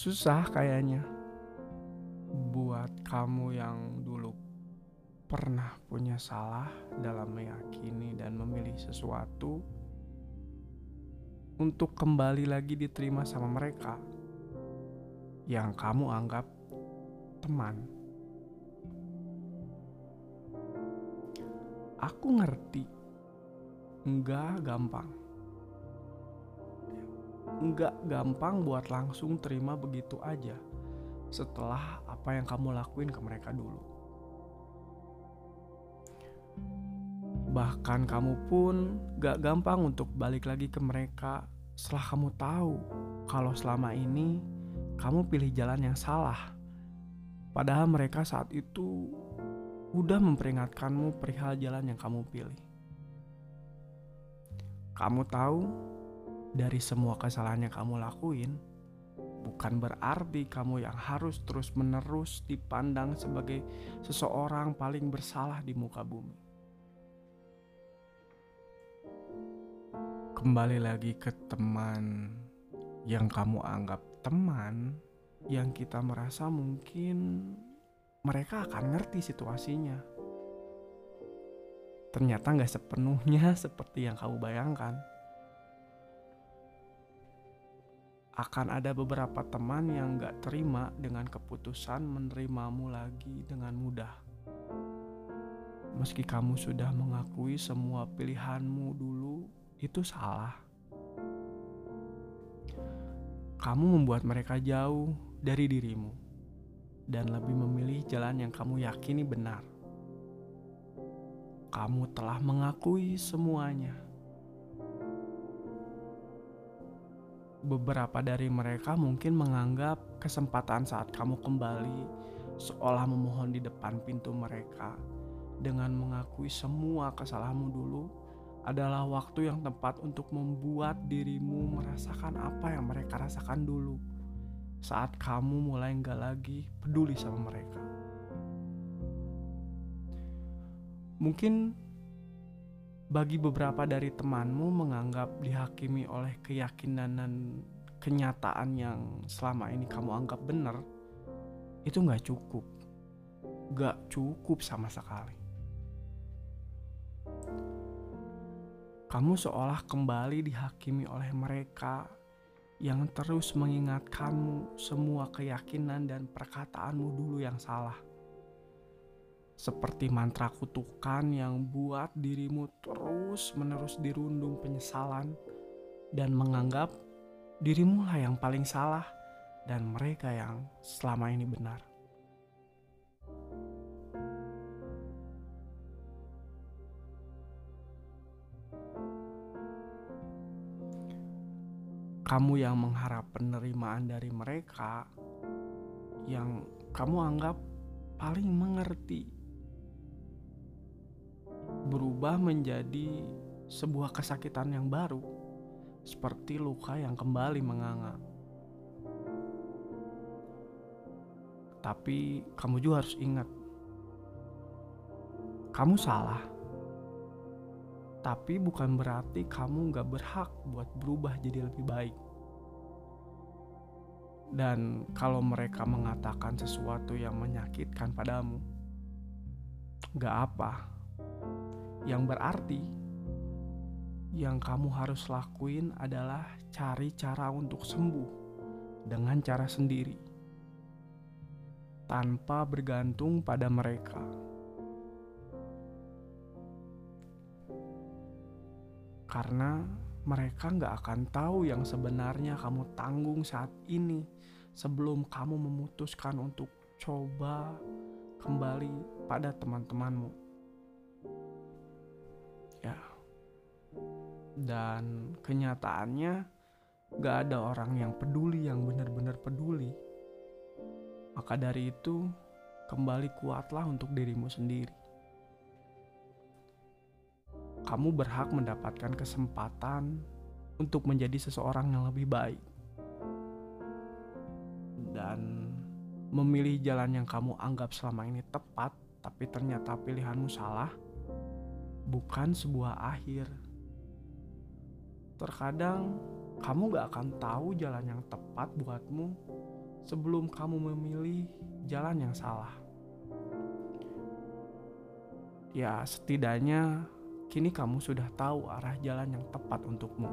Susah kayaknya buat kamu yang dulu pernah punya salah dalam meyakini dan memilih sesuatu untuk kembali lagi diterima sama mereka yang kamu anggap teman. Aku ngerti, enggak gampang. Enggak gampang buat langsung terima begitu aja setelah apa yang kamu lakuin ke mereka dulu. Bahkan kamu pun gak gampang untuk balik lagi ke mereka setelah kamu tahu kalau selama ini kamu pilih jalan yang salah. Padahal mereka saat itu udah memperingatkanmu perihal jalan yang kamu pilih. Kamu tahu dari semua kesalahan yang kamu lakuin, bukan berarti kamu yang harus terus-menerus dipandang sebagai seseorang paling bersalah di muka bumi. Kembali lagi ke teman yang kamu anggap teman, yang kita merasa mungkin mereka akan ngerti situasinya. Ternyata nggak sepenuhnya seperti yang kamu bayangkan. Akan ada beberapa teman yang gak terima dengan keputusan menerimamu lagi dengan mudah. Meski kamu sudah mengakui semua pilihanmu dulu, itu salah. Kamu membuat mereka jauh dari dirimu dan lebih memilih jalan yang kamu yakini benar. Kamu telah mengakui semuanya beberapa dari mereka mungkin menganggap kesempatan saat kamu kembali seolah memohon di depan pintu mereka dengan mengakui semua kesalahanmu dulu adalah waktu yang tepat untuk membuat dirimu merasakan apa yang mereka rasakan dulu saat kamu mulai nggak lagi peduli sama mereka. Mungkin bagi beberapa dari temanmu menganggap dihakimi oleh keyakinan dan kenyataan yang selama ini kamu anggap benar, itu nggak cukup. Gak cukup sama sekali. Kamu seolah kembali dihakimi oleh mereka yang terus mengingatkanmu semua keyakinan dan perkataanmu dulu yang salah seperti mantra kutukan yang buat dirimu terus-menerus dirundung penyesalan dan menganggap dirimu lah yang paling salah dan mereka yang selama ini benar. Kamu yang mengharap penerimaan dari mereka yang kamu anggap paling mengerti berubah menjadi sebuah kesakitan yang baru, seperti luka yang kembali menganga. Tapi kamu juga harus ingat, kamu salah. Tapi bukan berarti kamu gak berhak buat berubah jadi lebih baik. Dan kalau mereka mengatakan sesuatu yang menyakitkan padamu, gak apa yang berarti yang kamu harus lakuin adalah cari cara untuk sembuh dengan cara sendiri, tanpa bergantung pada mereka. Karena mereka nggak akan tahu yang sebenarnya kamu tanggung saat ini sebelum kamu memutuskan untuk coba kembali pada teman-temanmu. Dan kenyataannya gak ada orang yang peduli yang benar-benar peduli. Maka dari itu kembali kuatlah untuk dirimu sendiri. Kamu berhak mendapatkan kesempatan untuk menjadi seseorang yang lebih baik. Dan memilih jalan yang kamu anggap selama ini tepat tapi ternyata pilihanmu salah bukan sebuah akhir Terkadang kamu gak akan tahu jalan yang tepat buatmu sebelum kamu memilih jalan yang salah. Ya, setidaknya kini kamu sudah tahu arah jalan yang tepat untukmu.